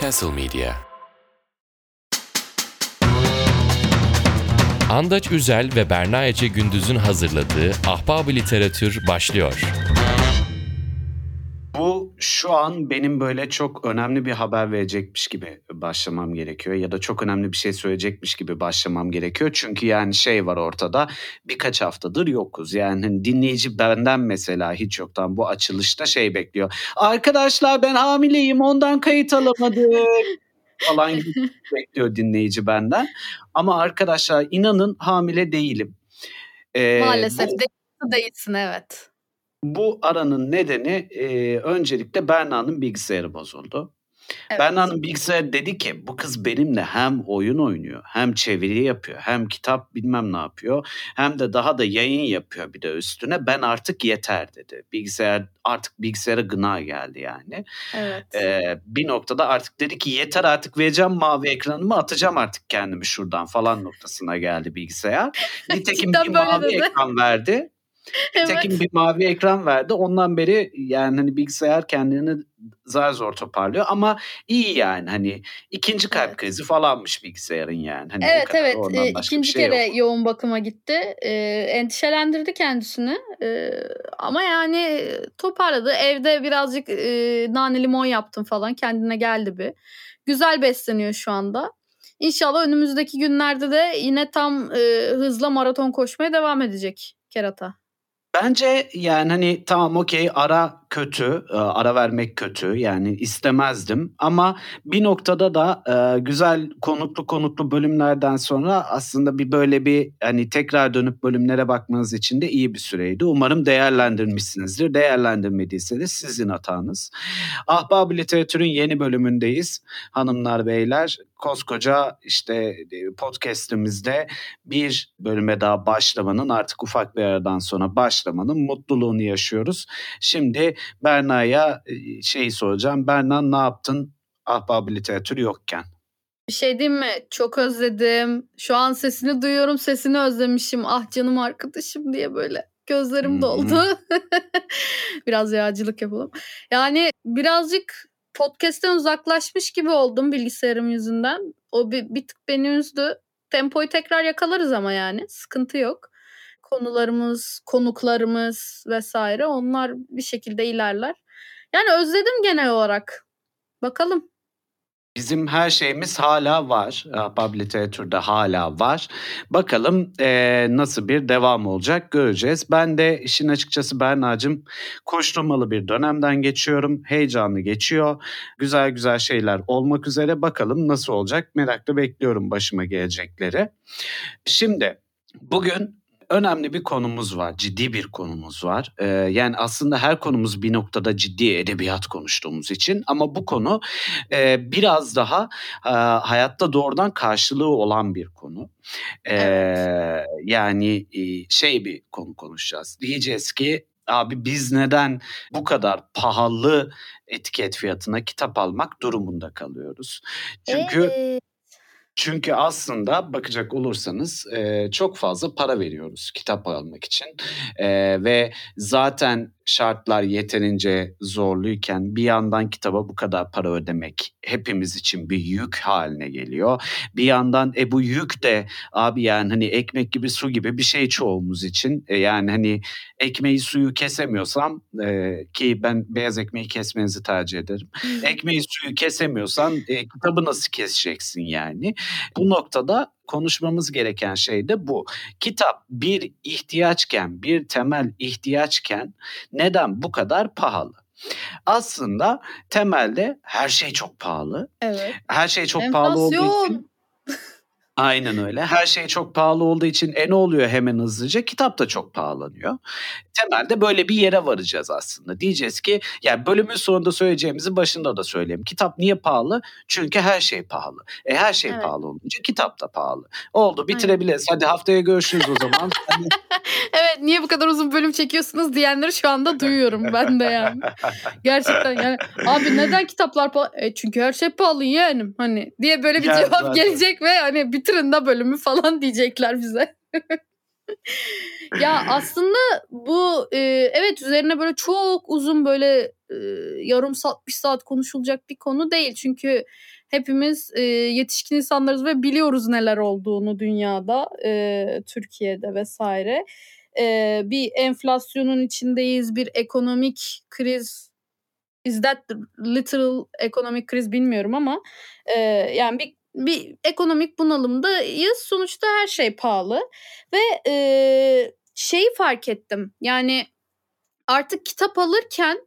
Castle Media Andaç Üzel ve Berna Ece Gündüz'ün hazırladığı Ahbab Literatür başlıyor. Şu an benim böyle çok önemli bir haber verecekmiş gibi başlamam gerekiyor ya da çok önemli bir şey söyleyecekmiş gibi başlamam gerekiyor. Çünkü yani şey var ortada birkaç haftadır yokuz. Yani hani dinleyici benden mesela hiç yoktan bu açılışta şey bekliyor. Arkadaşlar ben hamileyim ondan kayıt alamadım falan bekliyor dinleyici benden. Ama arkadaşlar inanın hamile değilim. Ee, Maalesef bu, değilsin evet. Bu aranın nedeni e, öncelikle Berna'nın bilgisayarı bozuldu. Evet. Berna'nın bilgisayarı dedi ki bu kız benimle hem oyun oynuyor hem çeviri yapıyor hem kitap bilmem ne yapıyor hem de daha da yayın yapıyor bir de üstüne ben artık yeter dedi. Bilgisayar artık bilgisayara gına geldi yani. Evet. Ee, bir noktada artık dedi ki yeter artık vereceğim mavi ekranımı atacağım artık kendimi şuradan falan noktasına geldi bilgisayar. Nitekim bir mavi dedi. ekran verdi. evet. Tekin bir mavi ekran verdi. Ondan beri yani hani bilgisayar kendini zar zor toparlıyor ama iyi yani hani ikinci kalp evet. krizi falanmış bilgisayarın yani. Hani evet evet e, ikinci şey kere yok. yoğun bakıma gitti. E, endişelendirdi kendisini e, ama yani toparladı. Evde birazcık e, nane limon yaptım falan kendine geldi bir. Güzel besleniyor şu anda. İnşallah önümüzdeki günlerde de yine tam e, hızla maraton koşmaya devam edecek kerata. Bence yani hani tamam okey ara kötü, e, ara vermek kötü yani istemezdim ama bir noktada da e, güzel konuklu konuklu bölümlerden sonra aslında bir böyle bir hani tekrar dönüp bölümlere bakmanız için de iyi bir süreydi. Umarım değerlendirmişsinizdir. Değerlendirmediyse de sizin hatanız. Ahbab Literatür'ün yeni bölümündeyiz hanımlar beyler koskoca işte e, podcast'imizde bir bölüme daha başlamanın artık ufak bir aradan sonra başlamanın mutluluğunu yaşıyoruz. Şimdi Berna'ya e, şey soracağım. Berna ne yaptın ahbab literatür yokken? Bir şey diyeyim mi? Çok özledim. Şu an sesini duyuyorum. Sesini özlemişim. Ah canım arkadaşım diye böyle gözlerim doldu. Biraz yağcılık yapalım. Yani birazcık podcast'ten uzaklaşmış gibi oldum bilgisayarım yüzünden. O bir, bir tık beni üzdü. Tempoyu tekrar yakalarız ama yani. Sıkıntı yok. Konularımız, konuklarımız vesaire onlar bir şekilde ilerler. Yani özledim genel olarak. Bakalım. Bizim her şeyimiz hala var. Ahbab literatürde hala var. Bakalım e, nasıl bir devam olacak göreceğiz. Ben de işin açıkçası Berna'cığım koşturmalı bir dönemden geçiyorum. Heyecanlı geçiyor. Güzel güzel şeyler olmak üzere. Bakalım nasıl olacak merakla bekliyorum başıma gelecekleri. Şimdi bugün önemli bir konumuz var. Ciddi bir konumuz var. Ee, yani aslında her konumuz bir noktada ciddi edebiyat konuştuğumuz için ama bu konu e, biraz daha e, hayatta doğrudan karşılığı olan bir konu. Ee, evet. Yani e, şey bir konu konuşacağız. Diyeceğiz ki abi biz neden bu kadar pahalı etiket fiyatına kitap almak durumunda kalıyoruz? Çünkü evet. Çünkü aslında bakacak olursanız e, çok fazla para veriyoruz kitap almak için. E, ve zaten şartlar yeterince zorluyken bir yandan kitaba bu kadar para ödemek hepimiz için bir yük haline geliyor. Bir yandan e bu yük de abi yani hani ekmek gibi su gibi bir şey çoğumuz için. E, yani hani ekmeği suyu kesemiyorsam e, ki ben beyaz ekmeği kesmenizi tercih ederim. ekmeği suyu kesemiyorsan e, kitabı nasıl keseceksin yani? Bu noktada konuşmamız gereken şey de bu. Kitap bir ihtiyaçken, bir temel ihtiyaçken neden bu kadar pahalı? Aslında temelde her şey çok pahalı. Evet. Her şey çok Enflasyon. pahalı olduğu için Aynen öyle. Her şey çok pahalı olduğu için e ne oluyor hemen hızlıca? Kitap da çok pahalanıyor. Temelde böyle bir yere varacağız aslında. Diyeceğiz ki yani bölümün sonunda söyleyeceğimizi başında da söyleyeyim. Kitap niye pahalı? Çünkü her şey pahalı. E her şey evet. pahalı olunca kitap da pahalı. Oldu bitirebiliriz. Aynen. Hadi haftaya görüşürüz o zaman. evet niye bu kadar uzun bölüm çekiyorsunuz diyenleri şu anda duyuyorum ben de yani. Gerçekten yani abi neden kitaplar pahalı? E çünkü her şey pahalı yeğenim hani diye böyle bir Gel cevap zaten. gelecek ve hani bitirin de bölümü falan diyecekler bize. ya aslında bu e, evet üzerine böyle çok uzun böyle e, yarım saat bir saat konuşulacak bir konu değil. Çünkü hepimiz e, yetişkin insanlarız ve biliyoruz neler olduğunu dünyada, e, Türkiye'de vesaire. E, bir enflasyonun içindeyiz, bir ekonomik kriz is that literal economic kriz bilmiyorum ama e, yani bir bir ekonomik bunalımdayız. Sonuçta her şey pahalı ve e, şeyi fark ettim. Yani artık kitap alırken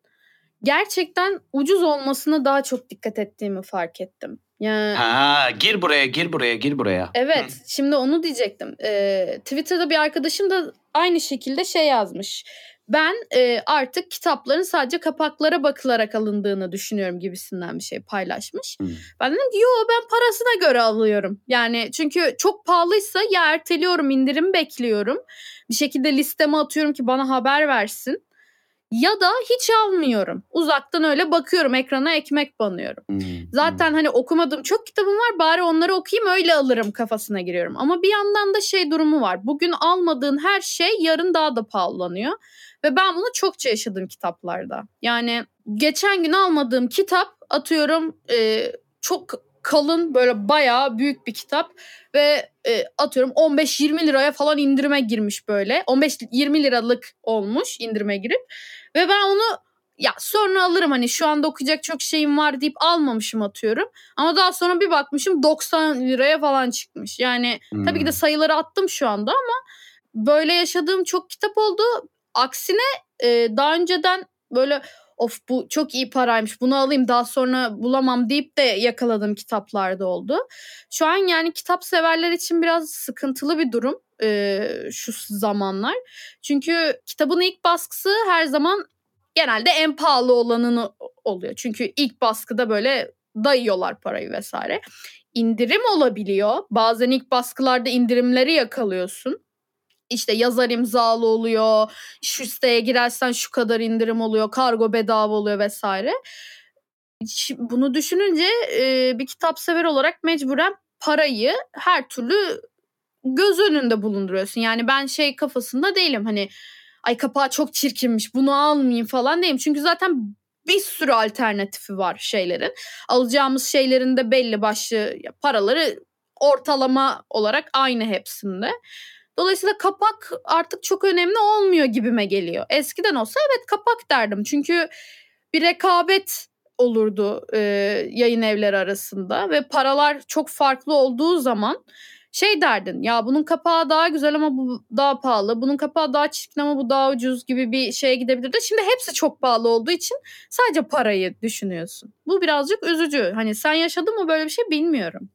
gerçekten ucuz olmasına daha çok dikkat ettiğimi fark ettim. Yani Ha, gir buraya, gir buraya, gir buraya. Evet, şimdi onu diyecektim. Ee, Twitter'da bir arkadaşım da aynı şekilde şey yazmış. Ben e, artık kitapların sadece kapaklara bakılarak alındığını düşünüyorum gibisinden bir şey paylaşmış. Hı. Ben dedim ki yo ben parasına göre alıyorum. Yani çünkü çok pahalıysa ya erteliyorum indirim bekliyorum. Bir şekilde listeme atıyorum ki bana haber versin. Ya da hiç almıyorum. Uzaktan öyle bakıyorum ekrana ekmek banıyorum. Hmm, Zaten hani okumadığım çok kitabım var bari onları okuyayım öyle alırım kafasına giriyorum. Ama bir yandan da şey durumu var. Bugün almadığın her şey yarın daha da pahalanıyor. Ve ben bunu çokça yaşadım kitaplarda. Yani geçen gün almadığım kitap atıyorum e, çok kalın böyle bayağı büyük bir kitap ve e, atıyorum 15-20 liraya falan indirime girmiş böyle. 15-20 liralık olmuş indirime girip ve ben onu ya sonra alırım hani şu anda okuyacak çok şeyim var deyip almamışım atıyorum. Ama daha sonra bir bakmışım 90 liraya falan çıkmış. Yani hmm. tabii ki de sayıları attım şu anda ama böyle yaşadığım çok kitap oldu. Aksine e, daha önceden böyle of bu çok iyi paraymış bunu alayım daha sonra bulamam deyip de yakaladığım kitaplarda oldu. Şu an yani kitap severler için biraz sıkıntılı bir durum e, şu zamanlar. Çünkü kitabın ilk baskısı her zaman genelde en pahalı olanını oluyor. Çünkü ilk baskıda böyle dayıyorlar parayı vesaire. İndirim olabiliyor. Bazen ilk baskılarda indirimleri yakalıyorsun. İşte yazar imzalı oluyor. Şu siteye girersen şu kadar indirim oluyor. Kargo bedava oluyor vesaire. Bunu düşününce bir kitap sever olarak mecburen parayı her türlü göz önünde bulunduruyorsun. Yani ben şey kafasında değilim hani ay kapağı çok çirkinmiş bunu almayayım falan değilim. Çünkü zaten bir sürü alternatifi var şeylerin. Alacağımız şeylerin de belli başlı paraları ortalama olarak aynı hepsinde. Dolayısıyla kapak artık çok önemli olmuyor gibime geliyor. Eskiden olsa evet kapak derdim. Çünkü bir rekabet olurdu e, yayın evleri arasında ve paralar çok farklı olduğu zaman şey derdin ya bunun kapağı daha güzel ama bu daha pahalı. Bunun kapağı daha çirkin ama bu daha ucuz gibi bir şeye gidebilirdi. Şimdi hepsi çok pahalı olduğu için sadece parayı düşünüyorsun. Bu birazcık üzücü. Hani sen yaşadın mı böyle bir şey bilmiyorum.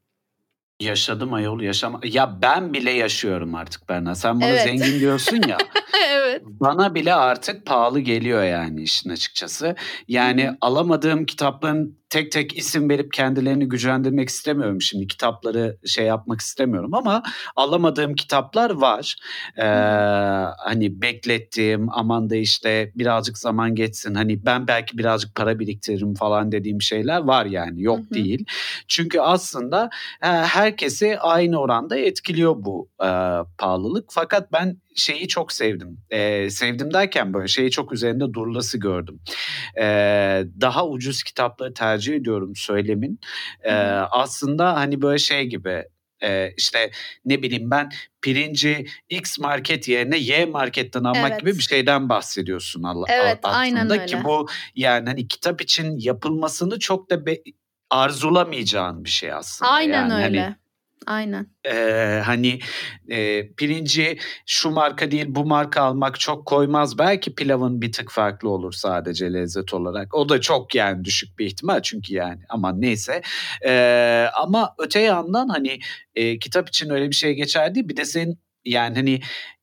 Yaşadım ayol yaşama. Ya ben bile yaşıyorum artık Berna. Sen bana Evet. zengin diyorsun ya. evet. Bana bile artık pahalı geliyor yani işin açıkçası. Yani Hı hı. alamadığım kitapların tek tek isim verip kendilerini gücendirmek istemiyorum şimdi. Kitapları şey yapmak istemiyorum ama alamadığım kitaplar var. Ee, hani beklettiğim aman da işte birazcık zaman geçsin. Hani ben belki birazcık para biriktiririm falan dediğim şeyler var yani. Yok Hı hı. değil. Çünkü aslında e, herkesi aynı oranda etkiliyor bu e, pahalılık. Fakat ben şeyi çok sevdim. E, sevdim derken böyle şeyi çok üzerinde durulası gördüm. E, daha ucuz kitapları tercih ediyorum söylemin. E, aslında hani böyle şey gibi e, işte ne bileyim ben pirinci X market yerine Y marketten almak Evet. gibi bir şeyden bahsediyorsun Allah, Evet, aslında aynen ki bu yani hani kitap için yapılmasını çok da be- arzulamayacağın bir şey aslında. Aynen yani hani öyle. Aynen. ee, hani e, pirinci şu marka değil bu marka almak çok koymaz. Belki pilavın bir tık farklı olur sadece lezzet olarak. O da çok yani düşük bir ihtimal çünkü yani ama neyse. Ee, ama öte yandan hani e, kitap için öyle bir şey geçer değil. Bir de senin yani hani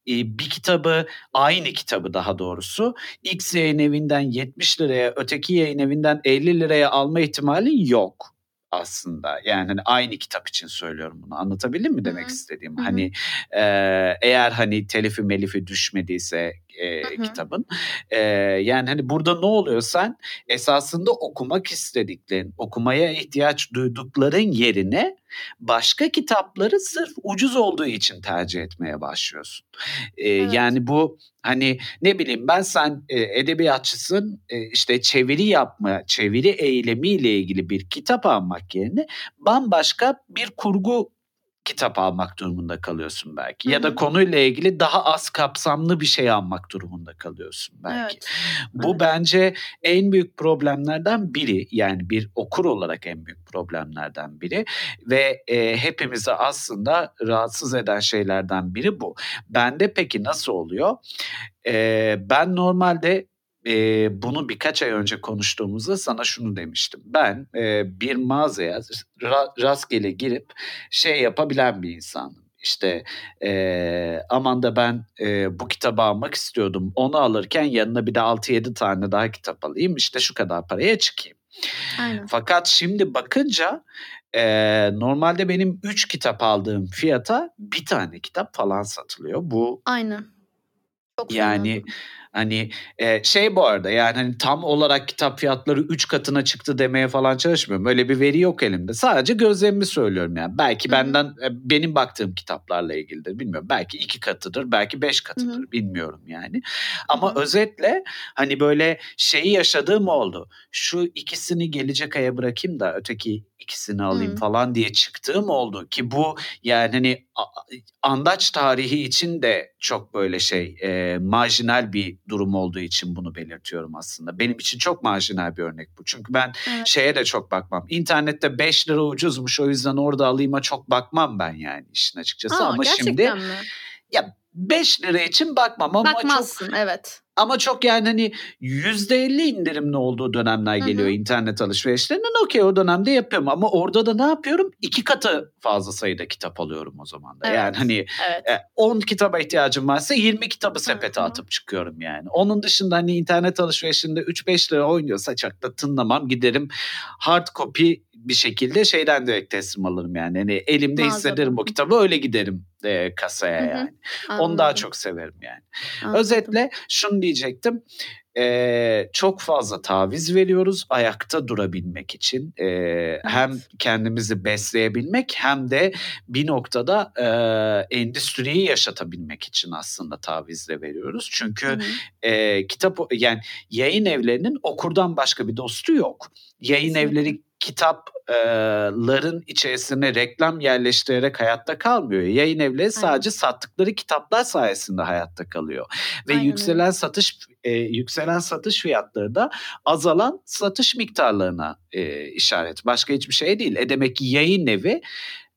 bir kitabı aynı kitabı daha doğrusu X yayın evinden 70 liraya öteki yayın evinden 50 liraya alma ihtimalin yok aslında. Yani hani aynı kitap için söylüyorum bunu. Anlatabildim mi demek Hı hı. istediğim? Hı hı. Hani e, eğer hani telifi melifi düşmediyse e, Hı hı. kitabın. E, yani hani burada ne oluyor sen esasında okumak istediklerin, okumaya ihtiyaç duydukların yerine başka kitapları sırf ucuz olduğu için tercih etmeye başlıyorsun. E, Evet. Yani bu hani ne bileyim ben sen e, edebiyatçısın e, işte çeviri yapma, çeviri eylemiyle ilgili bir kitap almak yerine bambaşka bir kurgu kitap almak durumunda kalıyorsun belki. Hı Ya da konuyla ilgili daha az kapsamlı bir şey almak durumunda kalıyorsun belki. Evet. Bu Evet. bence en büyük problemlerden biri. Yani bir okur olarak en büyük problemlerden biri ve e, hepimizi aslında rahatsız eden şeylerden biri bu. Bende peki nasıl oluyor? E, ben normalde e, bunu birkaç ay önce konuştuğumuzda sana şunu demiştim. Ben e, bir mağazaya ra- rastgele girip şey yapabilen bir insanım. İşte e, aman da ben e, bu kitabı almak istiyordum. Onu alırken yanına bir de 6-7 tane daha kitap alayım. İşte şu kadar paraya çıkayım. Aynen. Fakat şimdi bakınca e, normalde benim 3 kitap aldığım fiyata bir tane kitap falan satılıyor. Bu Aynen. Çok yani hani e, şey bu arada yani hani tam olarak kitap fiyatları 3 katına çıktı demeye falan çalışmıyorum. Öyle bir veri yok elimde. Sadece gözlemimi söylüyorum yani. Belki Hı hı. benden e, benim baktığım kitaplarla ilgilidir bilmiyorum. Belki 2 katıdır, belki 5 katıdır bilmiyorum yani. Ama Hı hı. özetle hani böyle şeyi yaşadığım oldu. Şu ikisini gelecek aya bırakayım da öteki ikisini alayım Hı. falan diye çıktığım oldu ki bu yani hani andaç tarihi için de çok böyle şey e, marjinal bir durum olduğu için bunu belirtiyorum aslında. Benim için çok marjinal bir örnek bu. Çünkü ben Evet. şeye de çok bakmam. İnternette 5 lira ucuzmuş o yüzden orada alayıma çok bakmam ben yani işin açıkçası. Aa, ama şimdi mi? ya 5 lira için bakmam ama çok Bakmazsın evet. Ama çok yani hani %50 indirimli olduğu dönemler geliyor hı. internet alışverişlerinden. Okey o dönemde yapıyorum ama orada da ne yapıyorum? İki katı fazla sayıda kitap alıyorum o zaman da. Yani Evet. hani Evet. e, 10 kitaba ihtiyacım varsa 20 kitabı sepete hı. atıp çıkıyorum yani. Onun dışında hani internet alışverişinde 3-5 lira oynuyorsa çok da tınlamam giderim hard copy bir şekilde şeyden direkt teslim alırım yani. Hani elimde Mağazadan. hissederim o kitabı öyle giderim e, kasaya Hı hı. yani. Onu daha Anladım, çok severim yani. anladım. Özetle şunu diyecektim. Ee, çok fazla taviz veriyoruz ayakta durabilmek için. Ee, Hem kendimizi besleyebilmek hem de bir noktada e, endüstriyi yaşatabilmek için aslında taviz de veriyoruz. Çünkü e, kitap yani yayın evlerinin okurdan başka bir dostu yok. Yayın Kesinlikle. evleri kitapların içerisine reklam yerleştirerek hayatta kalmıyor. Yayın evleri sadece sattıkları kitaplar sayesinde hayatta kalıyor. Ve Aynen yükselen satış e, yükselen satış fiyatları da azalan satış miktarlarına e, işaret. Başka hiçbir şey değil. E demek ki yayın evi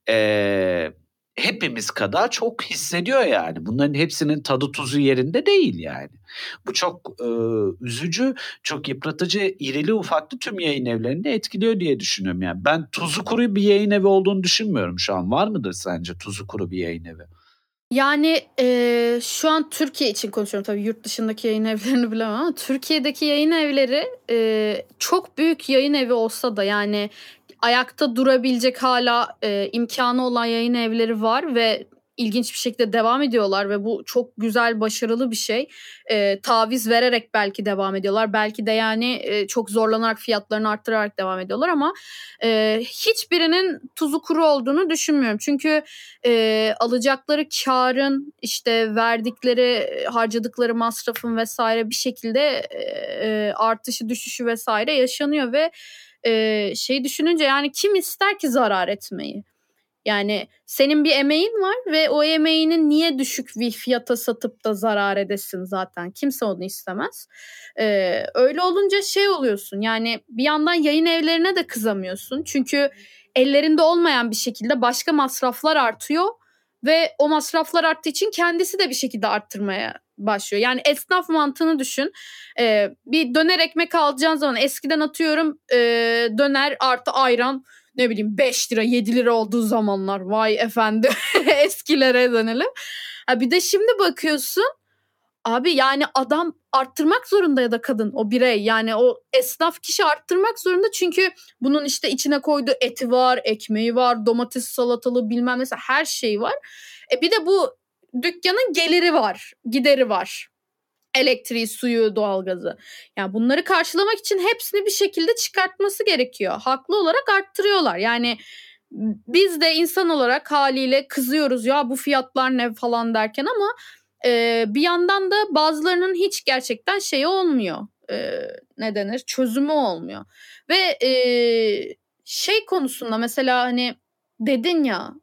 e, hepimiz kadar çok hissediyor yani. Bunların hepsinin tadı tuzu yerinde değil yani. Bu çok e, üzücü, çok yıpratıcı, irili ufaklı tüm yayın evlerini etkiliyor diye düşünüyorum. Yani ben tuzu kuru bir yayın evi olduğunu düşünmüyorum şu an. Var mıdır sence tuzu kuru bir yayın evi? Yani eee, şu an Türkiye için konuşuyorum tabii yurt dışındaki yayın evlerini bilemem ama Türkiye'deki yayın evleri eee, çok büyük yayın evi olsa da yani ayakta durabilecek hala eee, imkanı olan yayın evleri var ve ilginç bir şekilde devam ediyorlar ve bu çok güzel başarılı bir şey. Eee, taviz vererek belki devam ediyorlar. Belki de yani eee, çok zorlanarak fiyatlarını arttırarak devam ediyorlar ama eee, hiçbirinin tuzu kuru olduğunu düşünmüyorum. Çünkü e, alacakları karın işte verdikleri e, harcadıkları masrafın vesaire bir şekilde e, e, artışı düşüşü vesaire yaşanıyor ve e, şey düşününce yani kim ister ki zarar etmeyi? Yani senin bir emeğin var ve o emeğini niye düşük bir fiyata satıp da zarar edesin zaten. Kimse onu istemez. Ee, öyle olunca şey oluyorsun yani bir yandan yayın evlerine de kızamıyorsun. Çünkü ellerinde olmayan bir şekilde başka masraflar artıyor ve o masraflar arttığı için kendisi de bir şekilde arttırmaya başlıyor. Yani esnaf mantığını düşün. Ee, bir döner ekmek alacağın zaman eskiden atıyorum e, döner artı ayran ne bileyim 5 lira 7 lira olduğu zamanlar vay efendi eskilere dönelim. Ha bir de şimdi bakıyorsun abi yani adam arttırmak zorunda ya da kadın o birey yani o esnaf kişi arttırmak zorunda çünkü bunun işte içine koyduğu eti var, ekmeği var, domates salatalı bilmem mesela her şey var. E bir de bu dükkanın geliri var, gideri var. elektriği, suyu, doğalgazı. Yani bunları karşılamak için hepsini bir şekilde çıkartması gerekiyor. Haklı olarak arttırıyorlar. Yani biz de insan olarak haliyle kızıyoruz ya bu fiyatlar ne falan derken ama e, bir yandan da bazılarının hiç gerçekten şeyi olmuyor. E, ne denir? Çözümü olmuyor. Ve e, şey konusunda mesela hani dedin ya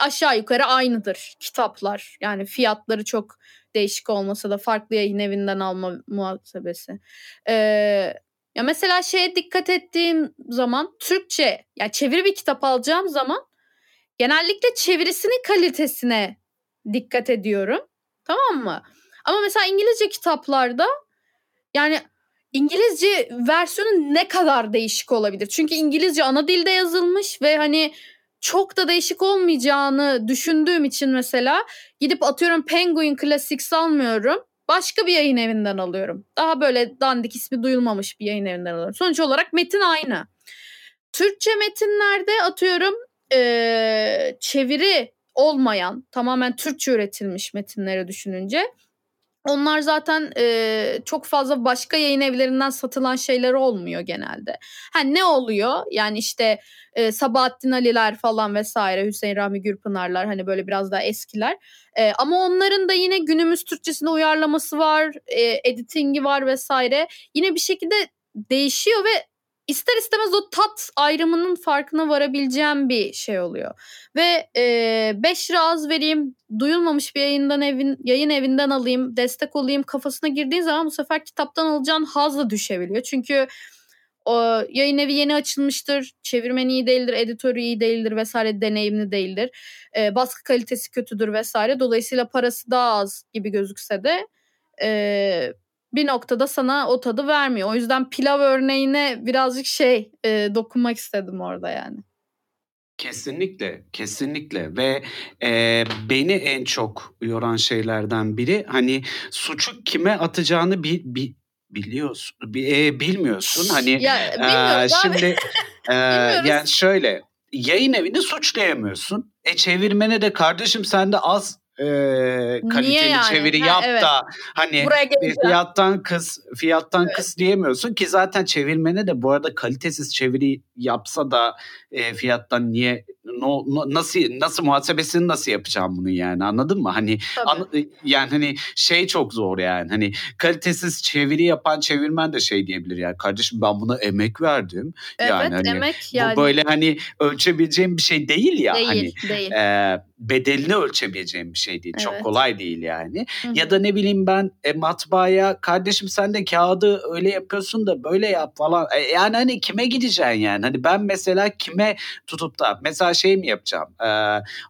aşağı yukarı aynıdır kitaplar. Yani fiyatları çok değişik olmasa da farklı yayın evinden alma muhasebesi. Ee, ya mesela şeye dikkat ettiğim zaman Türkçe ya çeviri bir kitap alacağım zaman genellikle çevirisinin kalitesine dikkat ediyorum. Tamam mı? Ama mesela İngilizce kitaplarda yani İngilizce versiyonu ne kadar değişik olabilir? Çünkü İngilizce ana dilde yazılmış ve hani çok da değişik olmayacağını düşündüğüm için mesela gidip atıyorum Penguin Classics almıyorum. Başka bir yayın evinden alıyorum. Daha böyle dandik ismi duyulmamış bir yayın evinden alıyorum. Sonuç olarak metin aynı. Türkçe metinlerde atıyorum ee, çeviri olmayan tamamen Türkçe üretilmiş metinleri düşününce onlar zaten e, çok fazla başka yayın evlerinden satılan şeyler olmuyor genelde. Ha ne oluyor? Yani işte e, Sabahattin Ali'ler falan vesaire, Hüseyin Rahmi Gürpınar'lar hani böyle biraz daha eskiler. E, ama onların da yine günümüz Türkçesine uyarlaması var, e, editingi var vesaire. Yine bir şekilde değişiyor ve ister istemez o tat ayrımının farkına varabileceğim bir şey oluyor. Ve 5 e, lira az vereyim, duyulmamış bir yayından evin yayın evinden alayım, destek olayım kafasına girdiğin zaman bu sefer kitaptan alacağın haz da düşebiliyor. Çünkü o yayın evi yeni açılmıştır, çevirmen iyi değildir, editörü iyi değildir vesaire, deneyimli değildir. E, baskı kalitesi kötüdür vesaire. Dolayısıyla parası daha az gibi gözükse de e, bir noktada sana o tadı vermiyor. O yüzden pilav örneğine birazcık şey e, dokunmak istedim orada yani. Kesinlikle, kesinlikle ve e, beni en çok yoran şeylerden biri hani suçu kime atacağını bir, bir biliyorsun, bir, e, bilmiyorsun. Hani ya, e, şimdi e, yani şöyle yayın evini suçlayamıyorsun. E çevirmene de kardeşim sen de az e, kaliteli yani? çeviri ha, yap evet. da hani fiyattan kız fiyattan evet. kız diyemiyorsun ki zaten çevirmene de bu arada kalitesiz çeviri yapsa da e, fiyattan niye no, no, nasıl nasıl muhasebesini nasıl yapacağım bunu yani anladın mı? Hani an, yani hani şey çok zor yani. Hani kalitesiz çeviri yapan çevirmen de şey diyebilir yani kardeşim ben buna emek verdim. Evet yani hani, emek yani. Bu böyle hani ölçebileceğim bir şey değil ya. Değil, hani, değil. E, bedelini ölçebileceğim bir şey değil. Evet. Çok kolay değil yani. Hı-hı. Ya da ne bileyim ben e, matbaaya kardeşim sen de kağıdı öyle yapıyorsun da böyle yap falan. E, yani hani kime gideceksin yani? Hani ben mesela kime tutup da mesela şey mi yapacağım? E,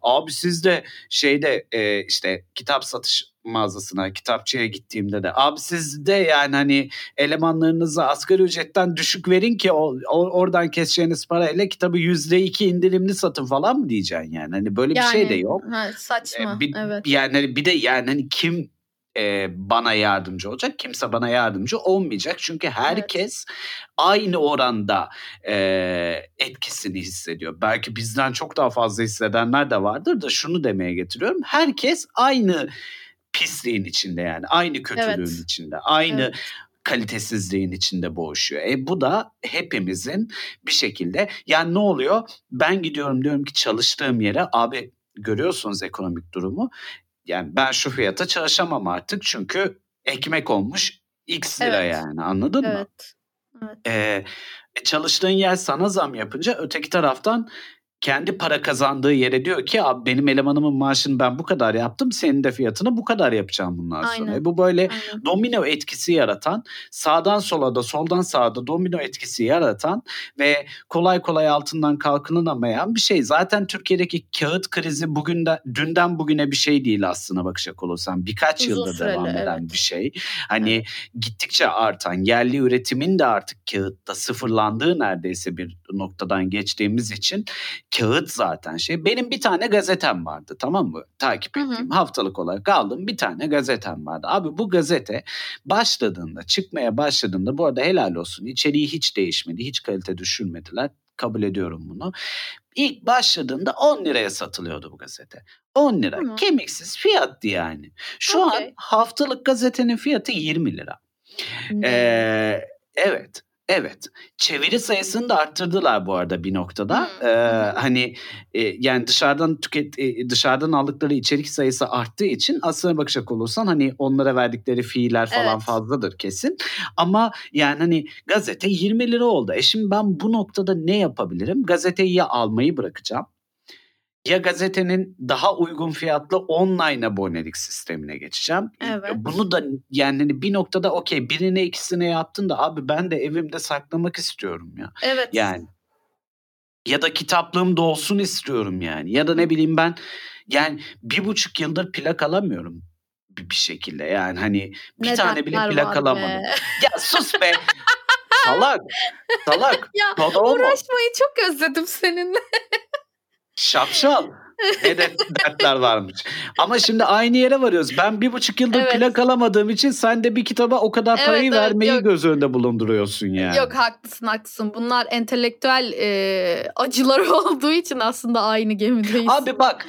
abi siz de şeyde e, işte kitap satış mağazasına, kitapçıya gittiğimde de abi siz de yani hani elemanlarınızı asgari ücretten düşük verin ki o, o oradan keseceğiniz parayla kitabı yüzde iki indirimli satın falan mı diyeceksin yani? Hani böyle yani, bir şey de yok. Ha, saçma. Ee, bir, evet. Yani bir de yani hani kim e, bana yardımcı olacak. Kimse bana yardımcı olmayacak. Çünkü herkes evet. aynı oranda e, etkisini hissediyor. Belki bizden çok daha fazla hissedenler de vardır da şunu demeye getiriyorum. Herkes aynı pisliğin içinde yani. Aynı kötülüğün evet. içinde. Aynı evet kalitesizliğin içinde boğuşuyor. E bu da hepimizin bir şekilde yani ne oluyor? Ben gidiyorum diyorum ki çalıştığım yere abi görüyorsunuz ekonomik durumu. Yani ben şu fiyata çalışamam artık çünkü ekmek olmuş X lira evet. yani anladın evet. mı? Evet. Ee, çalıştığın yer sana zam yapınca öteki taraftan kendi para kazandığı yere diyor ki abi benim elemanımın maaşını ben bu kadar yaptım senin de fiyatını bu kadar yapacağım bundan sonra. Aynen. E bu böyle Aynen. domino etkisi yaratan sağdan sola da soldan sağa da domino etkisi yaratan ve kolay kolay altından kalkınamayan bir şey. Zaten Türkiye'deki kağıt krizi bugün de dünden bugüne bir şey değil aslına bakacak olursan birkaç Uzun yıldır süreli, devam eden evet. bir şey. Hani evet. gittikçe artan yerli üretimin de artık kağıtta sıfırlandığı neredeyse bir noktadan geçtiğimiz için kağıt zaten şey. Benim bir tane gazetem vardı tamam mı? Takip ettiğim hı hı. haftalık olarak aldım bir tane gazetem vardı. Abi bu gazete başladığında çıkmaya başladığında bu arada helal olsun içeriği hiç değişmedi. Hiç kalite düşürmediler kabul ediyorum bunu. İlk başladığında 10 liraya satılıyordu bu gazete. 10 lira. Tamam. Kemiksiz fiyattı yani. Şu an Okey. haftalık gazetenin fiyatı 20 lira. Ee, evet. Evet. Çeviri sayısını da arttırdılar bu arada bir noktada. Ee, hani e, yani dışarıdan tüket e, dışarıdan aldıkları içerik sayısı arttığı için aslına bakacak olursan hani onlara verdikleri fiiller falan Evet. fazladır kesin. Ama yani hani gazete 20 lira oldu. E şimdi ben bu noktada ne yapabilirim? Gazeteyi ya almayı bırakacağım ya gazetenin daha uygun fiyatlı online abonelik sistemine geçeceğim. Evet. Bunu da yani hani bir noktada okey birine ikisine yaptın da abi ben de evimde saklamak istiyorum ya. Evet. Yani ya da kitaplığımda olsun istiyorum yani. Ya da ne bileyim ben yani bir buçuk yıldır plak alamıyorum bir, bir şekilde. Yani hani bir Ne tane bile plak alamadım. be. Ya sus be. salak. Salak. Ya Dodo mu? uğraşmayı çok özledim seninle. Şapşal. Ne de dertler varmış. Ama şimdi aynı yere varıyoruz. Ben bir buçuk yıldır Evet. plak alamadığım için sen de bir kitaba o kadar Evet, parayı evet, vermeyi yok. göz önünde bulunduruyorsun yani. Yok haklısın haklısın. Bunlar entelektüel e, acılar olduğu için aslında aynı gemideyiz. Abi bak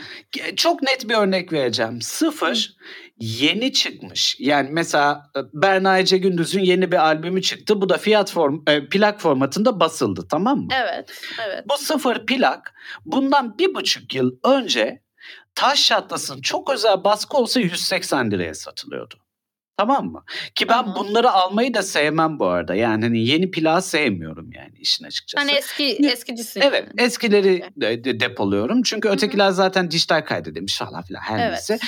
çok net bir örnek vereceğim. Sıfır yeni çıkmış. Yani mesela e, Berna Ece Gündüz'ün yeni bir albümü çıktı. Bu da fiyat form, e, plak formatında basıldı tamam mı? Evet, evet. Bu sıfır plak bundan bir buçuk yıl önce Taş Çatlas'ın çok özel baskı olsa 180 liraya satılıyordu. Tamam mı? Ki ben Tamam. bunları almayı da sevmem bu arada. Yani hani yeni plağı sevmiyorum yani işin açıkçası. Hani eski eskicisin. Evet yani. eskileri de, de- depoluyorum. Çünkü Hı hı. ötekiler zaten dijital kaydedilmiş falan filan her Evet. neyse.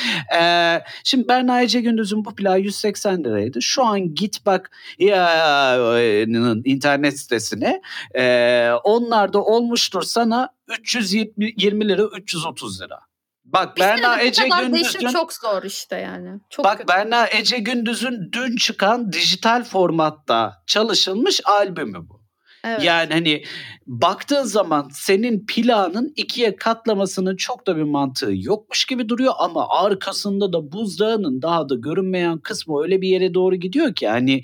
Ee, şimdi Berna Ece Gündüz'ün bu plağı 180 liraydı. Şu an git bak ya'nın internet sitesine. Ee, onlar da olmuştur sana 320 lira 330 lira. Bak Bir Berna Ece Gündüz'ün çok zor işte yani. Çok Bak kötü. Berna Ece Gündüz'ün dün çıkan dijital formatta çalışılmış albümü bu. Evet. Yani hani baktığın zaman senin planın ikiye katlamasının çok da bir mantığı yokmuş gibi duruyor ama arkasında da buzdağının daha da görünmeyen kısmı öyle bir yere doğru gidiyor ki hani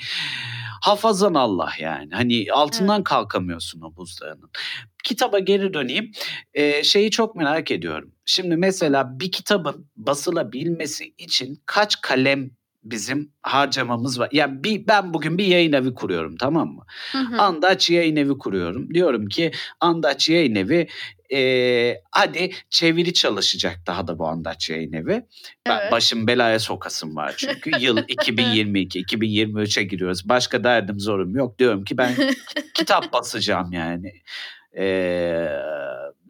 hafazan Allah yani. Hani altından kalkamıyorsun o buzdağının. Kitaba geri döneyim. Ee, şeyi çok merak ediyorum. Şimdi mesela bir kitabın basılabilmesi için kaç kalem bizim harcamamız var. Yani bir, ben bugün bir yayın evi kuruyorum tamam mı? Hı hı. Andaç yayın evi kuruyorum. Diyorum ki Andaç yayın evi e, hadi çeviri çalışacak daha da bu Andaç yayın evi. Ben Evet. başım belaya sokasım var çünkü. Yıl 2022, 2023'e giriyoruz. Başka derdim zorum yok. Diyorum ki ben kitap basacağım yani. E,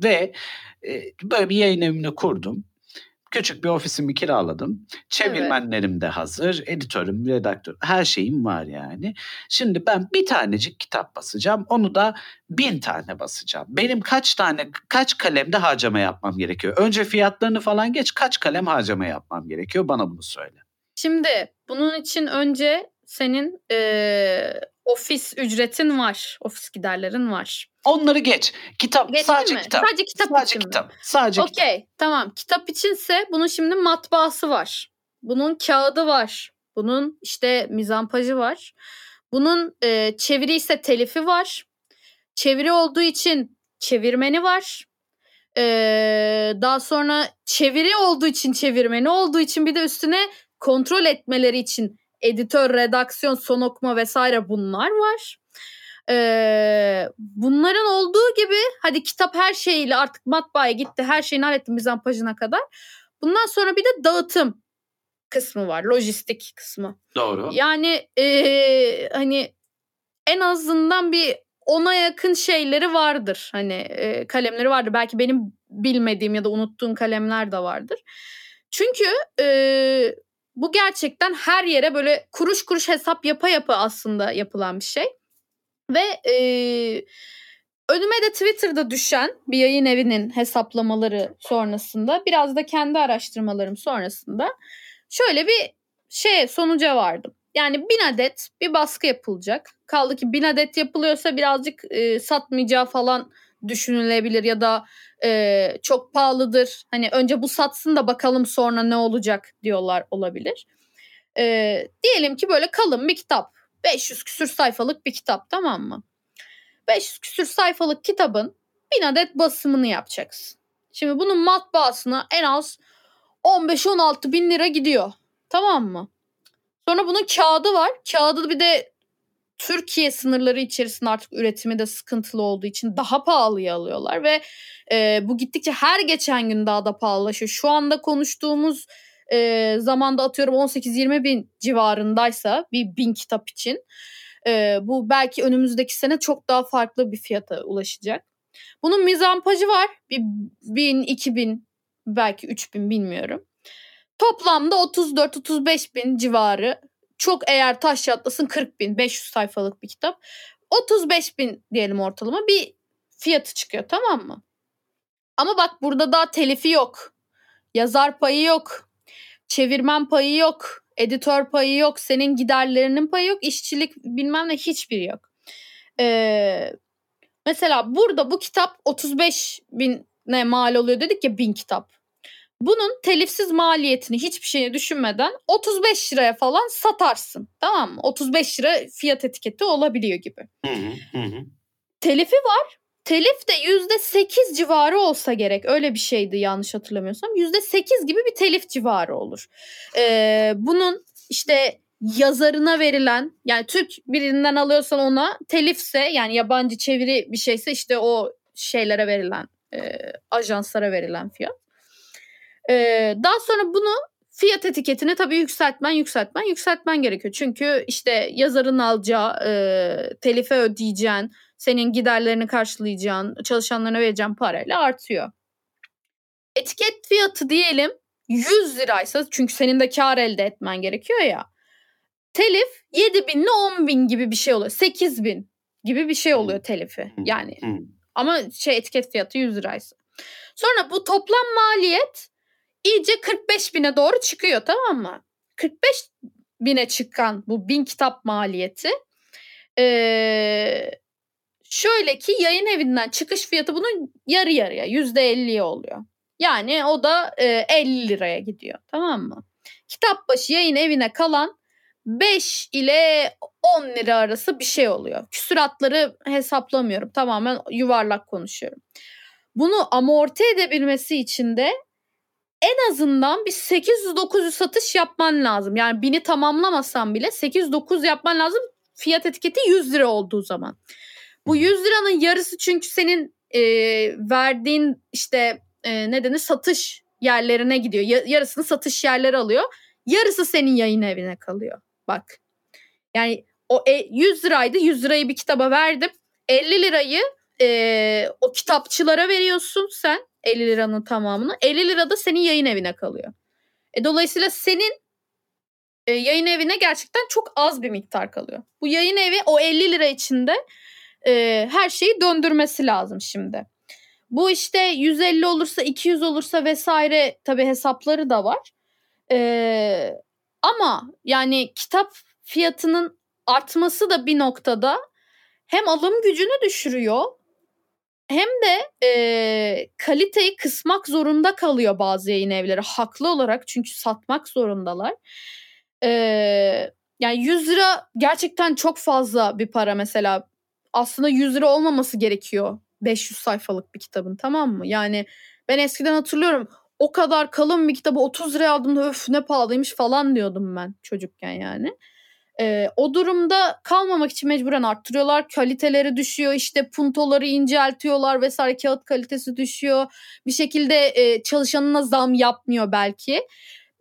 ve e, böyle bir yayın evini kurdum. Küçük bir ofisimi kiraladım. Çevirmenlerim de hazır. Editörüm, redaktör her şeyim var yani. Şimdi ben bir tanecik kitap basacağım. Onu da bin tane basacağım. Benim kaç tane, kaç kalemde harcama yapmam gerekiyor? Önce fiyatlarını falan geç. Kaç kalem harcama yapmam gerekiyor? Bana bunu söyle. Şimdi bunun için önce senin eee, ofis ücretin var. Ofis giderlerin var. Onları geç. Kitap, Geçti sadece mi? kitap. Sadece kitap sadece için mi? kitap. Sadece kitap. Okey tamam. Kitap içinse bunun şimdi matbaası var. Bunun kağıdı var. Bunun işte mizampajı var. Bunun e, çeviri ise telifi var. Çeviri olduğu için çevirmeni var. E, daha sonra çeviri olduğu için çevirmeni olduğu için bir de üstüne kontrol etmeleri için editör, redaksiyon, son okuma vesaire bunlar var. Ee, bunların olduğu gibi hadi kitap her şeyiyle artık matbaaya gitti her şeyini halletti mizampajına kadar. Bundan sonra bir de dağıtım kısmı var. Lojistik kısmı. Doğru. Yani ee, hani en azından bir ona yakın şeyleri vardır. Hani ee, kalemleri vardır. Belki benim bilmediğim ya da unuttuğum kalemler de vardır. Çünkü ee, bu gerçekten her yere böyle kuruş kuruş hesap yapa yapa aslında yapılan bir şey. Ve e, önüme de Twitter'da düşen bir yayın evinin hesaplamaları sonrasında biraz da kendi araştırmalarım sonrasında şöyle bir şey sonuca vardım. Yani bin adet bir baskı yapılacak. Kaldı ki bin adet yapılıyorsa birazcık e, satmayacağı falan düşünülebilir ya da e, çok pahalıdır. Hani önce bu satsın da bakalım sonra ne olacak diyorlar olabilir. E, diyelim ki böyle kalın bir kitap. 500 küsür sayfalık bir kitap tamam mı? 500 küsür sayfalık kitabın 1000 adet basımını yapacaksın. Şimdi bunun matbaasına en az 15-16 bin lira gidiyor. Tamam mı? Sonra bunun kağıdı var. Kağıdı bir de Türkiye sınırları içerisinde artık üretimi de sıkıntılı olduğu için daha pahalıya alıyorlar ve e, bu gittikçe her geçen gün daha da pahalılaşıyor. Şu anda konuştuğumuz e, zamanda atıyorum 18-20 bin civarındaysa bir bin kitap için e, bu belki önümüzdeki sene çok daha farklı bir fiyata ulaşacak. Bunun mizampajı var. Bir bin, iki bin, belki üç bin bilmiyorum. Toplamda 34-35 bin civarı. Çok eğer taş yatlasın 40 bin. 500 sayfalık bir kitap. 35 bin diyelim ortalama bir fiyatı çıkıyor tamam mı? Ama bak burada daha telifi yok. Yazar payı yok. Çevirmen payı yok. Editör payı yok. Senin giderlerinin payı yok. işçilik bilmem ne hiçbir yok. Ee, mesela burada bu kitap 35 bin ne mal oluyor dedik ya bin kitap. Bunun telifsiz maliyetini hiçbir şeyi düşünmeden 35 liraya falan satarsın. Tamam mı? 35 lira fiyat etiketi olabiliyor gibi. Hı hı, hı. Telifi var. Telif de %8 civarı olsa gerek. Öyle bir şeydi yanlış hatırlamıyorsam. %8 gibi bir telif civarı olur. Ee, bunun işte yazarına verilen yani Türk birinden alıyorsan ona telifse yani yabancı çeviri bir şeyse işte o şeylere verilen e, ajanslara verilen fiyat. Ee, daha sonra bunu fiyat etiketini tabii yükseltmen yükseltmen yükseltmen gerekiyor. Çünkü işte yazarın alacağı e, telife ödeyeceğin, senin giderlerini karşılayacağın, çalışanlarına vereceğin parayla artıyor. Etiket fiyatı diyelim 100 liraysa çünkü senin de kar elde etmen gerekiyor ya. Telif 7 bin ile 10 bin gibi bir şey oluyor. 8 bin gibi bir şey oluyor telifi. Yani ama şey etiket fiyatı 100 liraysa. Sonra bu toplam maliyet iyice 45 bine doğru çıkıyor tamam mı? 45 bine çıkan bu bin kitap maliyeti ee, şöyle ki yayın evinden çıkış fiyatı bunun yarı yarıya yüzde elliye oluyor. Yani o da e, 50 liraya gidiyor tamam mı? Kitap başı yayın evine kalan 5 ile 10 lira arası bir şey oluyor. Küsuratları hesaplamıyorum tamamen yuvarlak konuşuyorum. Bunu amorti edebilmesi için de en azından bir 800-900 satış yapman lazım. Yani bini tamamlamasan bile 800-900 yapman lazım fiyat etiketi 100 lira olduğu zaman. Bu 100 liranın yarısı çünkü senin e, verdiğin işte e, ne denir satış yerlerine gidiyor. Ya, yarısını satış yerleri alıyor. Yarısı senin yayın evine kalıyor. Bak. Yani o e, 100 liraydı. 100 lirayı bir kitaba verdim. 50 lirayı e, o kitapçılara veriyorsun sen 50 liranın tamamını. 50 lira da senin yayın evine kalıyor. E, dolayısıyla senin e, yayın evine gerçekten çok az bir miktar kalıyor. Bu yayın evi o 50 lira içinde e, her şeyi döndürmesi lazım şimdi. Bu işte 150 olursa 200 olursa vesaire tabi hesapları da var. E, ama yani kitap fiyatının artması da bir noktada hem alım gücünü düşürüyor hem de e, kaliteyi kısmak zorunda kalıyor bazı yayın evleri haklı olarak çünkü satmak zorundalar. E, yani 100 lira gerçekten çok fazla bir para mesela. Aslında 100 lira olmaması gerekiyor 500 sayfalık bir kitabın tamam mı? Yani ben eskiden hatırlıyorum o kadar kalın bir kitabı 30 liraya aldığımda öf ne pahalıymış falan diyordum ben çocukken yani. Ee, o durumda kalmamak için mecburen arttırıyorlar. Kaliteleri düşüyor işte puntoları inceltiyorlar vesaire kağıt kalitesi düşüyor. Bir şekilde e, çalışanına zam yapmıyor belki.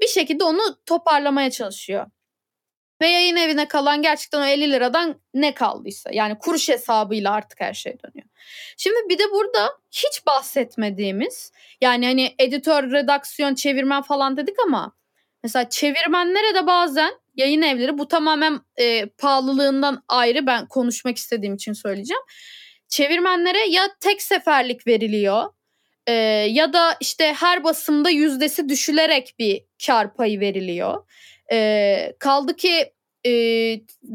Bir şekilde onu toparlamaya çalışıyor. Ve yayın evine kalan gerçekten o 50 liradan ne kaldıysa. Yani kuruş hesabıyla artık her şey dönüyor. Şimdi bir de burada hiç bahsetmediğimiz yani hani editör, redaksiyon, çevirmen falan dedik ama mesela çevirmenlere de bazen yayın evleri bu tamamen e, pahalılığından ayrı ben konuşmak istediğim için söyleyeceğim. Çevirmenlere ya tek seferlik veriliyor e, ya da işte her basımda yüzdesi düşülerek bir kar payı veriliyor. E, kaldı ki e,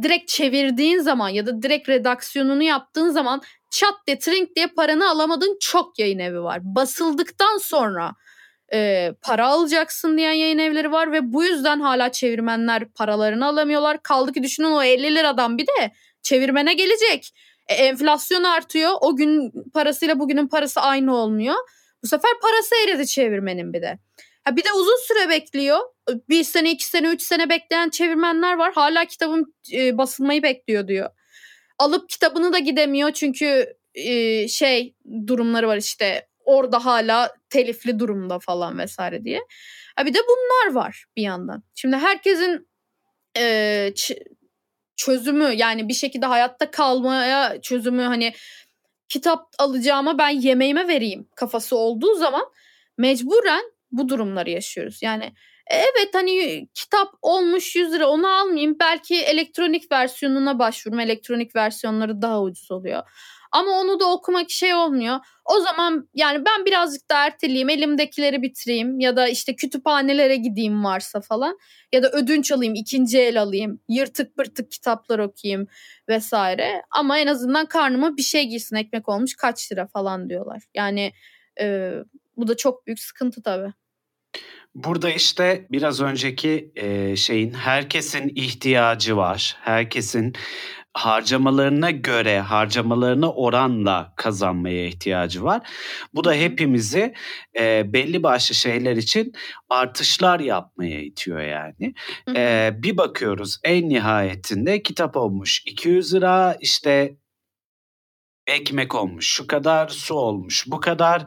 direkt çevirdiğin zaman ya da direkt redaksiyonunu yaptığın zaman çat de trink diye paranı alamadığın çok yayın evi var. Basıldıktan sonra e, para alacaksın diyen yayın evleri var ve bu yüzden hala çevirmenler paralarını alamıyorlar. Kaldı ki düşünün o 50 liradan bir de çevirmene gelecek. E, enflasyon artıyor. O gün parasıyla bugünün parası aynı olmuyor. Bu sefer parası eridi çevirmenin bir de. Ha bir de uzun süre bekliyor. Bir sene, iki sene, üç sene bekleyen çevirmenler var. Hala kitabım e, basılmayı bekliyor diyor. Alıp kitabını da gidemiyor çünkü e, şey durumları var işte orada hala telifli durumda falan vesaire diye. Ha bir de bunlar var bir yandan. Şimdi herkesin e, çözümü yani bir şekilde hayatta kalmaya çözümü hani kitap alacağıma ben yemeğime vereyim kafası olduğu zaman mecburen bu durumları yaşıyoruz. Yani evet hani kitap olmuş 100 lira onu almayayım belki elektronik versiyonuna başvururum elektronik versiyonları daha ucuz oluyor. Ama onu da okumak şey olmuyor. O zaman yani ben birazcık da erteleyeyim, elimdekileri bitireyim ya da işte kütüphanelere gideyim varsa falan ya da ödünç alayım, ikinci el alayım, yırtık pırtık kitaplar okuyayım vesaire. Ama en azından karnıma bir şey giysin, ekmek olmuş kaç lira falan diyorlar. Yani e, bu da çok büyük sıkıntı tabii. Burada işte biraz önceki e, şeyin herkesin ihtiyacı var. Herkesin harcamalarına göre, harcamalarına oranla kazanmaya ihtiyacı var. Bu da hepimizi e, belli başlı şeyler için artışlar yapmaya itiyor yani. E, bir bakıyoruz en nihayetinde kitap olmuş 200 lira işte ekmek olmuş şu kadar, su olmuş bu kadar,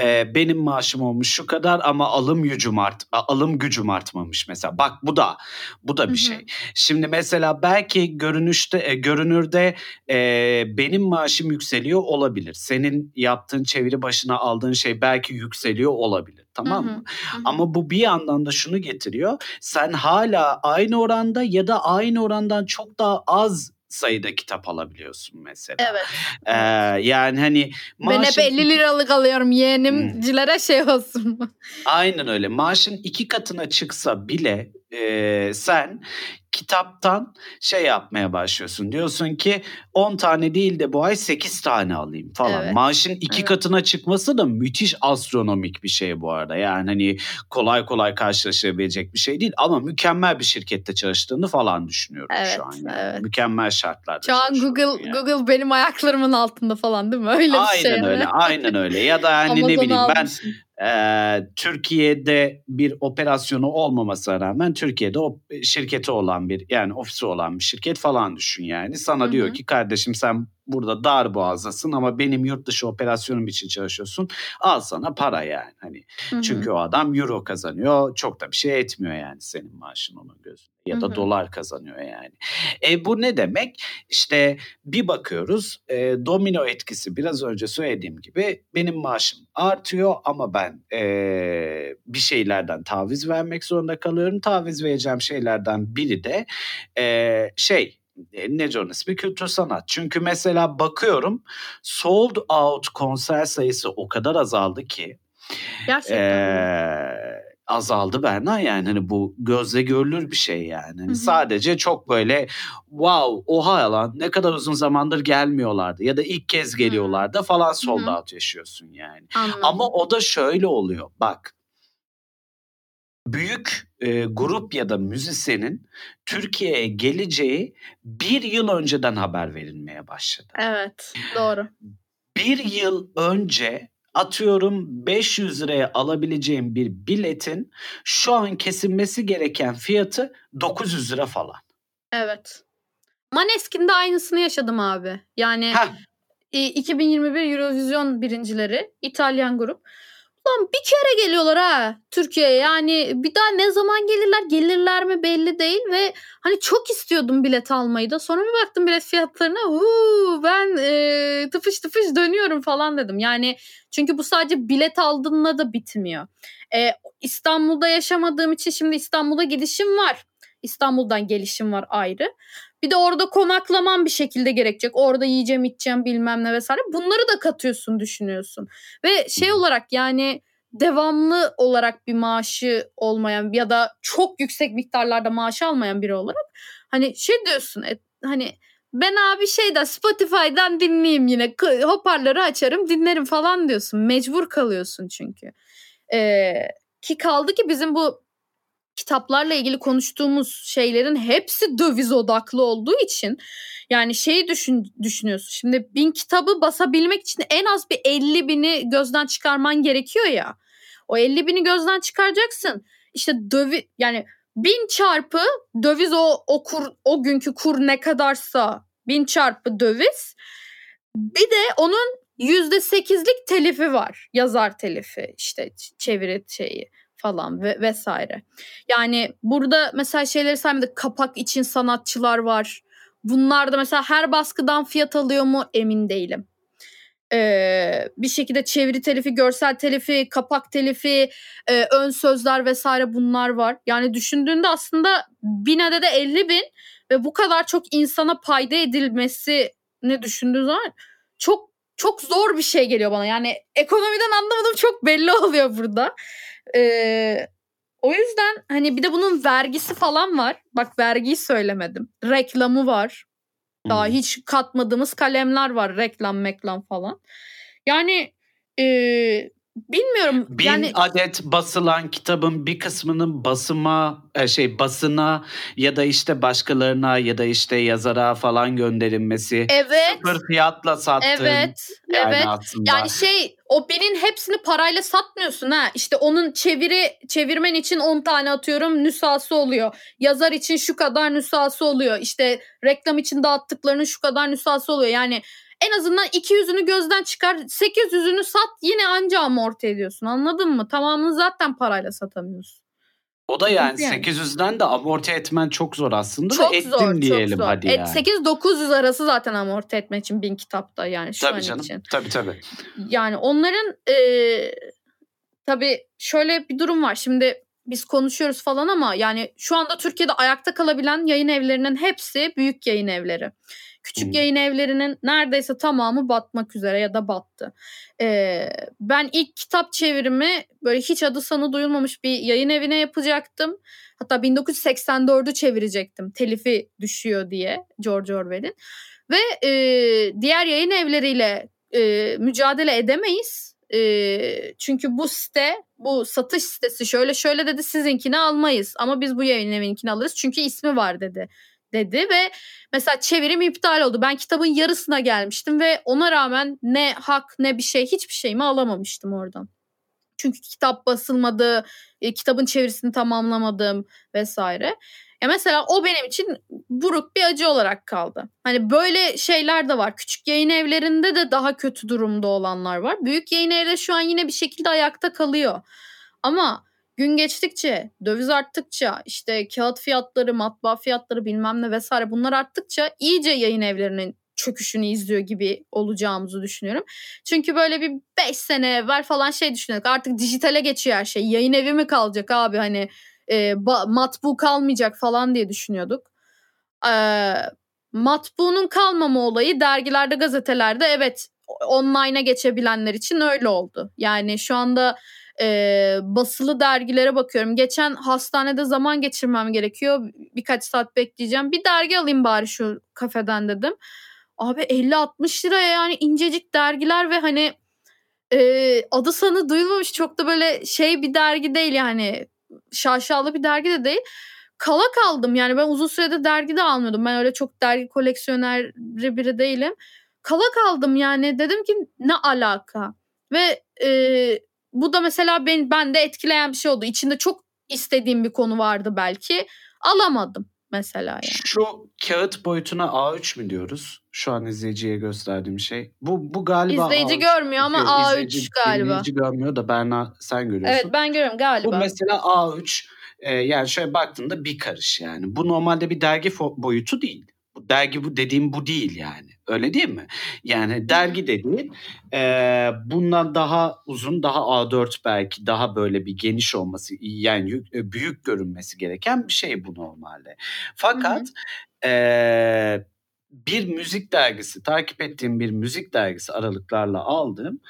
e, benim maaşım olmuş şu kadar ama alım gücüm art alım gücüm artmamış mesela. Bak bu da bu da bir şey. Şimdi mesela belki görünüşte e, görünürde e, benim maaşım yükseliyor olabilir. Senin yaptığın çeviri başına aldığın şey belki yükseliyor olabilir. Tamam mı? Ama bu bir yandan da şunu getiriyor. Sen hala aynı oranda ya da aynı orandan çok daha az sayıda kitap alabiliyorsun mesela. Evet. Ee, yani hani maaşın... Ben hep 50 liralık alıyorum yeğenimcilere hmm. şey olsun. Aynen öyle. Maaşın iki katına çıksa bile e, sen kitaptan şey yapmaya başlıyorsun. Diyorsun ki 10 tane değil de bu ay 8 tane alayım falan. Evet. Maaşın iki evet. katına çıkması da müthiş astronomik bir şey bu arada. Yani hani kolay kolay karşılaşabilecek bir şey değil ama mükemmel bir şirkette çalıştığını falan düşünüyorum evet, şu an. Yani. Evet. Mükemmel şartlarda. Şu an Google yani. Google benim ayaklarımın altında falan değil mi? Öyle aynen bir şey. öyle. aynen öyle. Ya da hani ne bileyim ben e, Türkiye'de bir operasyonu olmamasına rağmen Türkiye'de o şirketi olan bir yani ofisi olan bir şirket falan düşün yani. Sana Hı-hı. diyor ki kardeşim sen burada dar boğazasın ama benim yurt dışı operasyonum için çalışıyorsun. Al sana para yani. Hani Hı-hı. çünkü o adam euro kazanıyor. Çok da bir şey etmiyor yani senin maaşın onun gözünde ya da Hı-hı. dolar kazanıyor yani. E bu ne demek? İşte bir bakıyoruz e, domino etkisi biraz önce söylediğim gibi benim maaşım artıyor ama ben e, bir şeylerden taviz vermek zorunda kalıyorum. Taviz vereceğim şeylerden biri de e, şey ne onun ismi kültür sanat. Çünkü mesela bakıyorum sold out konser sayısı o kadar azaldı ki. Gerçekten. Ee, azaldı Berna yani hani bu gözle görülür bir şey yani. Hani sadece çok böyle wow oha lan ne kadar uzun zamandır gelmiyorlardı ya da ilk kez geliyorlardı falan sold out yaşıyorsun yani. Anladım. Ama o da şöyle oluyor bak büyük e, grup ya da müzisyenin Türkiye'ye geleceği bir yıl önceden haber verilmeye başladı. Evet doğru. Bir yıl önce atıyorum 500 liraya alabileceğim bir biletin şu an kesilmesi gereken fiyatı 900 lira falan. Evet. Maneskin'de aynısını yaşadım abi. Yani Heh. 2021 Eurovision birincileri İtalyan grup. Lan bir kere geliyorlar ha Türkiye'ye. Yani bir daha ne zaman gelirler gelirler mi belli değil ve hani çok istiyordum bilet almayı da. Sonra bir baktım bilet fiyatlarına. Huu, ben e, tıfış tıfış dönüyorum falan dedim. Yani çünkü bu sadece bilet aldığında da bitmiyor. E, İstanbul'da yaşamadığım için şimdi İstanbul'a gidişim var. İstanbul'dan gelişim var ayrı. Bir de orada konaklaman bir şekilde gerekecek. Orada yiyeceğim, içeceğim bilmem ne vesaire. Bunları da katıyorsun, düşünüyorsun. Ve şey olarak yani devamlı olarak bir maaşı olmayan ya da çok yüksek miktarlarda maaş almayan biri olarak hani şey diyorsun et, hani ben abi şeyden Spotify'dan dinleyeyim yine hoparlörü açarım dinlerim falan diyorsun. Mecbur kalıyorsun çünkü. Ee, ki kaldı ki bizim bu kitaplarla ilgili konuştuğumuz şeylerin hepsi döviz odaklı olduğu için yani şeyi düşün, düşünüyorsun. Şimdi bin kitabı basabilmek için en az bir 50 bini gözden çıkarman gerekiyor ya. O 50 bini gözden çıkaracaksın. İşte döviz yani bin çarpı döviz o, o kur o günkü kur ne kadarsa bin çarpı döviz. Bir de onun yüzde sekizlik telifi var. Yazar telifi işte çeviri şeyi falan ve vesaire. Yani burada mesela şeyleri saymadık. Kapak için sanatçılar var. Bunlar da mesela her baskıdan fiyat alıyor mu emin değilim. Ee, bir şekilde çeviri telifi, görsel telifi, kapak telifi, e, ön sözler vesaire bunlar var. Yani düşündüğünde aslında bin adede 50 bin ve bu kadar çok insana payda edilmesi ne düşündüğün zaman çok çok zor bir şey geliyor bana. Yani ekonomiden anlamadım çok belli oluyor burada. Ee, o yüzden hani bir de bunun vergisi falan var. Bak vergiyi söylemedim. Reklamı var. Daha hmm. hiç katmadığımız kalemler var. Reklam meklam falan. Yani e, bilmiyorum. Bin yani... adet basılan kitabın bir kısmının basıma e, şey basına ya da işte başkalarına ya da işte yazara falan gönderilmesi. Evet. Sıfır fiyatla sattığın. Evet. Yani evet. Aslında. Yani şey o binin hepsini parayla satmıyorsun ha. İşte onun çeviri çevirmen için 10 tane atıyorum nüshası oluyor. Yazar için şu kadar nüshası oluyor. İşte reklam için dağıttıklarının şu kadar nüshası oluyor. Yani en azından 200'ünü gözden çıkar 800'ünü sat yine anca amorti ediyorsun anladın mı? Tamamını zaten parayla satamıyorsun. O da yani, yani. 800'den de amorti etmen çok zor aslında çok da ettim zor, diyelim çok zor. hadi yani. 8-900 arası zaten amorti etmek için bin kitapta yani şu tabii an canım, için. Tabii tabii. Yani onların e, tabii şöyle bir durum var. Şimdi biz konuşuyoruz falan ama yani şu anda Türkiye'de ayakta kalabilen yayın evlerinin hepsi büyük yayın evleri. Küçük yayın evlerinin neredeyse tamamı batmak üzere ya da battı. Ee, ben ilk kitap çevirimi böyle hiç adı sanı duyulmamış bir yayın evine yapacaktım. Hatta 1984'ü çevirecektim. Telifi düşüyor diye George Orwell'in. Ve e, diğer yayın evleriyle e, mücadele edemeyiz. E, çünkü bu site, bu satış sitesi şöyle şöyle dedi sizinkini almayız. Ama biz bu yayın evininkini alırız çünkü ismi var dedi dedi ve mesela çevirim iptal oldu. Ben kitabın yarısına gelmiştim ve ona rağmen ne hak ne bir şey hiçbir şeyimi alamamıştım oradan. Çünkü kitap basılmadı, e, kitabın çevirisini tamamlamadım vesaire. Ya mesela o benim için buruk bir acı olarak kaldı. Hani böyle şeyler de var. Küçük yayın evlerinde de daha kötü durumda olanlar var. Büyük yayın evleri şu an yine bir şekilde ayakta kalıyor. Ama gün geçtikçe, döviz arttıkça, işte kağıt fiyatları, matbaa fiyatları bilmem ne vesaire bunlar arttıkça iyice yayın evlerinin çöküşünü izliyor gibi olacağımızı düşünüyorum. Çünkü böyle bir 5 sene evvel falan şey düşünüyorduk. Artık dijitale geçiyor her şey. Yayın evi mi kalacak abi hani e, matbu kalmayacak falan diye düşünüyorduk. E, matbuunun kalmama olayı dergilerde, gazetelerde evet online'a geçebilenler için öyle oldu. Yani şu anda e, basılı dergilere bakıyorum. Geçen hastanede zaman geçirmem gerekiyor. Birkaç saat bekleyeceğim. Bir dergi alayım bari şu kafeden dedim. Abi 50-60 lira yani incecik dergiler ve hani e, adı sanı duyulmamış çok da böyle şey bir dergi değil yani şaşalı bir dergi de değil. Kala kaldım yani ben uzun sürede dergi de almıyordum. Ben öyle çok dergi koleksiyoneri biri değilim. Kala kaldım yani dedim ki ne alaka? Ve e, bu da mesela ben, ben de etkileyen bir şey oldu. İçinde çok istediğim bir konu vardı belki. Alamadım mesela yani. Şu kağıt boyutuna A3 mü diyoruz? Şu an izleyiciye gösterdiğim şey. Bu bu galiba İzleyici A3 görmüyor ama A3 izleyici, galiba. İzleyici görmüyor da Berna sen görüyorsun. Evet ben görüyorum galiba. Bu mesela A3 e, yani şöyle baktığında bir karış yani. Bu normalde bir dergi boyutu değil. Bu dergi bu dediğim bu değil yani. Öyle değil mi? Yani dergi dediğin e, bundan daha uzun, daha A4 belki daha böyle bir geniş olması, yani büyük görünmesi gereken bir şey bu normalde. Fakat e, bir müzik dergisi, takip ettiğim bir müzik dergisi aralıklarla aldım.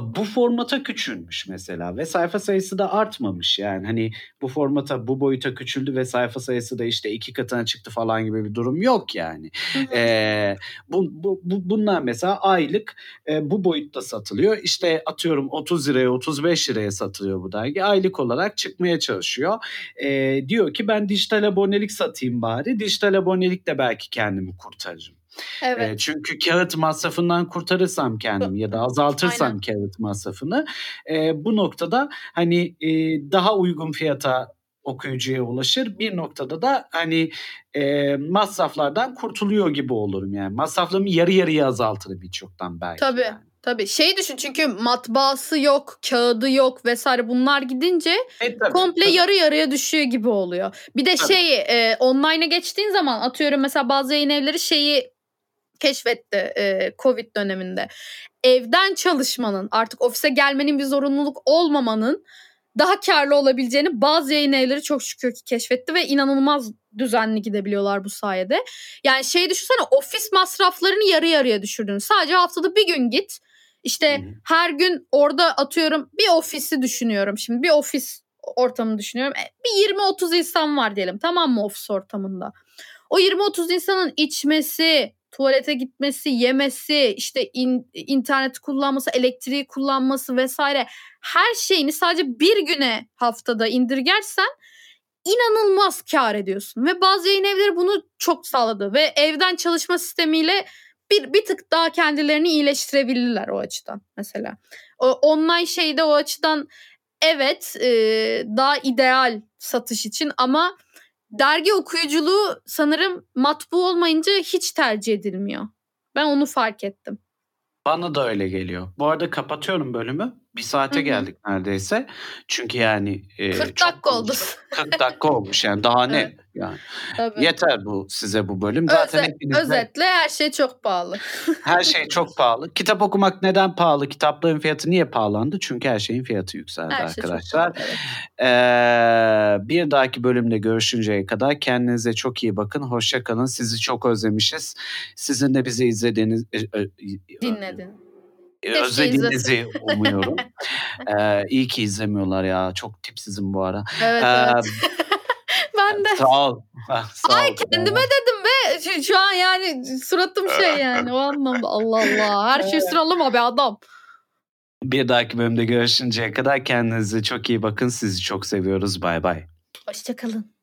Bu formata küçülmüş mesela ve sayfa sayısı da artmamış yani hani bu formata bu boyuta küçüldü ve sayfa sayısı da işte iki katına çıktı falan gibi bir durum yok yani. ee, bu, bu, bu bunlar mesela aylık e, bu boyutta satılıyor işte atıyorum 30 liraya 35 liraya satılıyor bu dergi aylık olarak çıkmaya çalışıyor. Ee, diyor ki ben dijital abonelik satayım bari dijital abonelikle belki kendimi kurtarırım. Evet. E, çünkü kağıt masrafından kurtarırsam kendimi ya da azaltırsam Aynen. kağıt masrafını e, bu noktada hani e, daha uygun fiyata okuyucuya ulaşır. Bir noktada da hani e, masraflardan kurtuluyor gibi olurum yani. Masraflarımı yarı yarıya azaltırım birçoktan belki. Tabii. yani. Tabii şey düşün çünkü matbaası yok, kağıdı yok vesaire bunlar gidince E, tabii, komple tabii. yarı yarıya düşüyor gibi oluyor. Bir de Tabii. şey e, online'a geçtiğin zaman atıyorum mesela bazı yayın evleri şeyi keşfetti e, Covid döneminde. Evden çalışmanın artık ofise gelmenin bir zorunluluk olmamanın daha karlı olabileceğini bazı yayın evleri çok şükür ki keşfetti ve inanılmaz düzenli gidebiliyorlar bu sayede. Yani şey düşünsene ofis masraflarını yarı yarıya düşürdün. Sadece haftada bir gün git. İşte her gün orada atıyorum bir ofisi düşünüyorum şimdi. Bir ofis ortamını düşünüyorum. E, Bir 20-30 insan var diyelim tamam mı ofis ortamında. O 20-30 insanın içmesi, tuvalete gitmesi, yemesi, işte in, internet kullanması, elektriği kullanması vesaire her şeyini sadece bir güne haftada indirgersen inanılmaz kar ediyorsun. Ve bazı yayın evleri bunu çok sağladı ve evden çalışma sistemiyle bir, bir tık daha kendilerini iyileştirebilirler o açıdan mesela. O, online şeyde o açıdan evet e, daha ideal satış için ama dergi okuyuculuğu sanırım matbu olmayınca hiç tercih edilmiyor. Ben onu fark ettim. Bana da öyle geliyor. Bu arada kapatıyorum bölümü. Bir saate Hı hı. geldik neredeyse. Çünkü yani... e, 40 çok dakika oldu. konuştuk. 40 dakika olmuş yani daha ne? Evet. Yani Tabii. yeter bu size bu bölüm. Zaten Öze- hepiniz de özetle her şey çok pahalı. her şey çok pahalı. Kitap okumak neden pahalı? Kitapların fiyatı niye pahalandı? Çünkü her şeyin fiyatı yükseldi Her şey arkadaşlar. pahalı. Evet. Ee, bir dahaki bölümde görüşünceye kadar kendinize çok iyi bakın. Hoşça kalın. Sizi çok özlemişiz. Sizin de bizi izlediğiniz e, e, Dinledin. E, Keşke özlediğinizi umuyorum. ee, iyi ki izlemiyorlar ya. Çok tipsizim bu ara. Evet Ee, evet. ben de. Sağ ol. Sağ Ay ol. kendime dedim be. Şu, şu an yani suratım şey yani o anlamda. Allah Allah. Her şey sıralama be adam. Bir dahaki bölümde görüşünceye kadar kendinize çok iyi bakın. Sizi çok seviyoruz. Bay bay. Hoşçakalın.